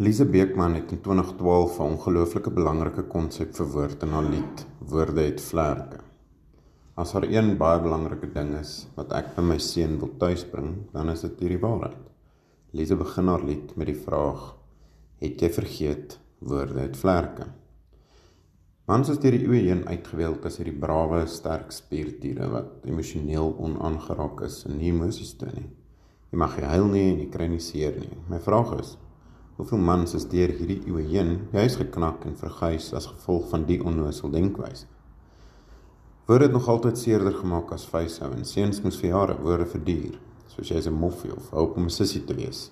Lise Beekman het in 2012 'n ongelooflike belangrike konsep verwoord in haar lied Woorde het vlerke. As haar een baie belangrike ding is wat ek by my seun wil tuisbring, dan is dit hierdie waarheid. Lise begin haar lied met die vraag: Het jy vergeet woorde het vlerke? Mans is deur die eeue heen uitgeweeld as hierdie brawe, sterk spierdiere wat emosioneel onaangeraak is en nie emosies toon nie. Jy mag nie huil nie en jy kry nie seer nie. My vraag is: Hoeveel mans is deur hierdie eeue heen juis geknak en verguis as gevolg van die onnoosel denkwyse? Word dit nog altyd seerder gemaak as vyshou en seuns moes vir jare woorde verduur, soos jy is 'n moffie of hoop om 'n sussie te wees.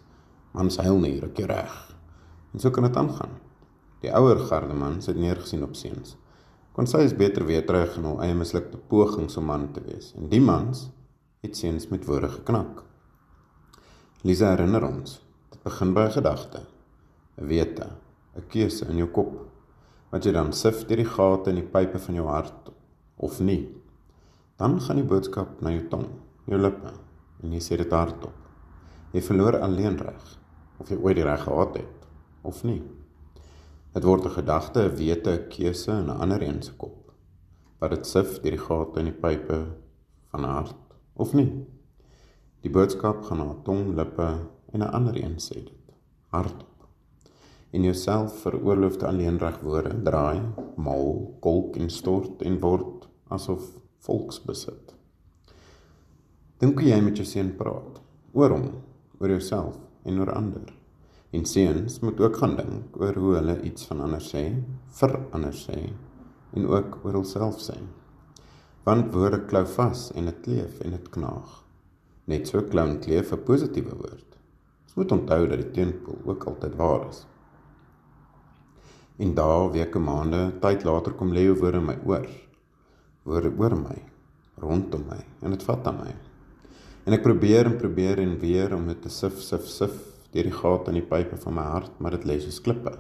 Mans huil nie, ruk jy reg. En so kan dit aangaan. Die ouer garde mans het neergesien op seuns. Kon sy is beter weer terug in hul eie mislukte pogings om man te wees. En die mans het seuns met woorde geknak. Lisa herinner ons, dit begin by 'n gedagte. 'n wete, 'n keuse in jou kop wat jy dan sif deur die gate in die pype van jou hart of nie. Dan gaan die boodskap na jou tong, jou lippe en jy sê dit hardop. Jy verloor alleen reg of jy ooit die reg gehad het of nie. Dit word 'n gedagte, 'n wete, 'n keuse in 'n ander een se kop wat dit sif deur die gate in die pype van hart of nie. Die boodskap gaan na tong, lippe en 'n ander een sê dit. Hart en jouself veroorloofde alleenreg woorde draai, mal, kolk en stort en word asof volksbesit. Dink jy met jou seun praat oor hom, oor jouself en oor ander. En seuns moet ook gaan dink oor hoe hulle iets van ander sê, vir ander sê en ook oor hulself sê. Want woorde klou vas en dit kleef en dit knaag. Net so klou en kleef 'n positiewe woord. Ons moet onthou dat die teenpool ook altyd waar is. En dae, weke, maande, tyd later kom lê woorde my oor. Woorde oor my, rondom my en dit vat aan my. En ek probeer en probeer en weer om dit te sif, sif, sif deur die gate in die pype van my hart, maar dit lê soos klippe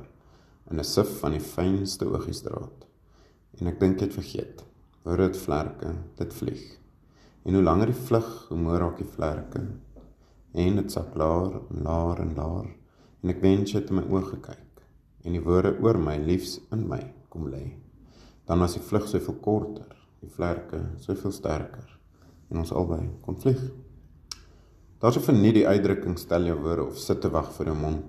in 'n sif van die fynste oogiesdraad. En ek dink het vergeet. Woorde het vlerke, dit vlieg. En hoe langer die vlug, hoe meer raak die vlerke. En dit sak laer en laer en laer. En ek wens het in my oë gekyk en die woorde oor my liefs in my kom lê. Dan was die vlug soveel korter, die vlerke soveel sterker en ons albei kon vlieg. Daar's of nie die uitdrukking stel jou woorde of sit te wag vir jou mond.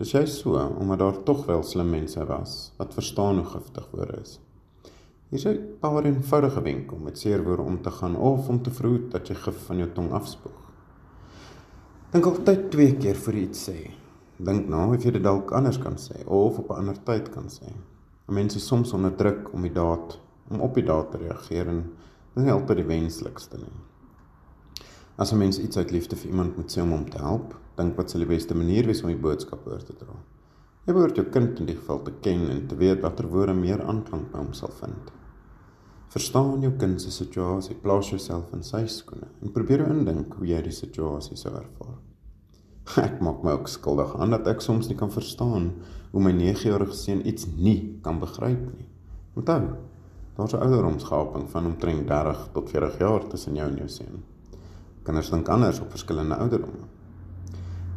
Dis jy so omdat daar tog wel slim mense was wat verstaan hoe giftig woorde is. Hier is 'n paar eenvoudige wenke om met seer woorde om te gaan of om te verhoed dat jy gif van jou tong afspoeg. Dink altyd twee keer voor jy iets sê dink na of jy dit dalk anders kan sê of op 'n ander tyd kan sê. Mense is soms onder druk om die daad om op die daad te reageer en dit is nie altyd die wenslikste nie. As 'n mens iets uit liefde vir iemand moet sê om hom te help, dink wat sal die beste manier wees om die boodskap oor te dra. Jy behoort jou kind in die geval te ken en te weet watter woorde meer aanklank by hom sal vind. Verstaan jou kind se situasie, plaas jouself in sy skoene en probeer indink hoe jy die situasie sou ervaar. Ek maak my ook skuldig aan dat ek soms nie kan verstaan hoe my 9-jarige seun iets nie kan begryp nie. Onthou, daar's 'n ouderdomsgaping van omtrent 30 tot 40 jaar tussen jou en jou seun. Kinders dink anders op verskillende ouderdomme.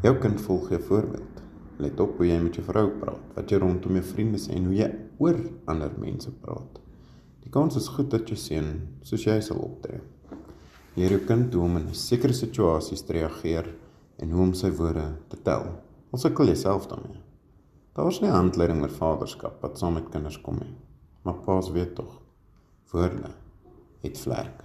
Jou kind volg jou voorbeeld. Let op hoe jy met jou vrou praat, wat jy rondom jou vriende sê en hoe jy oor ander mense praat. Die kans is goed dat jou seun soos jy sal optree. Leer jou kind hoe om in sekere situasies te reageer en hoe om sy woorde te tel. Ons sukkel jouself daarmee. Daar's nie handleiding met vaderskap wat saam met kinders kom nie. Maar paas weet tog. Woorde het vlerke.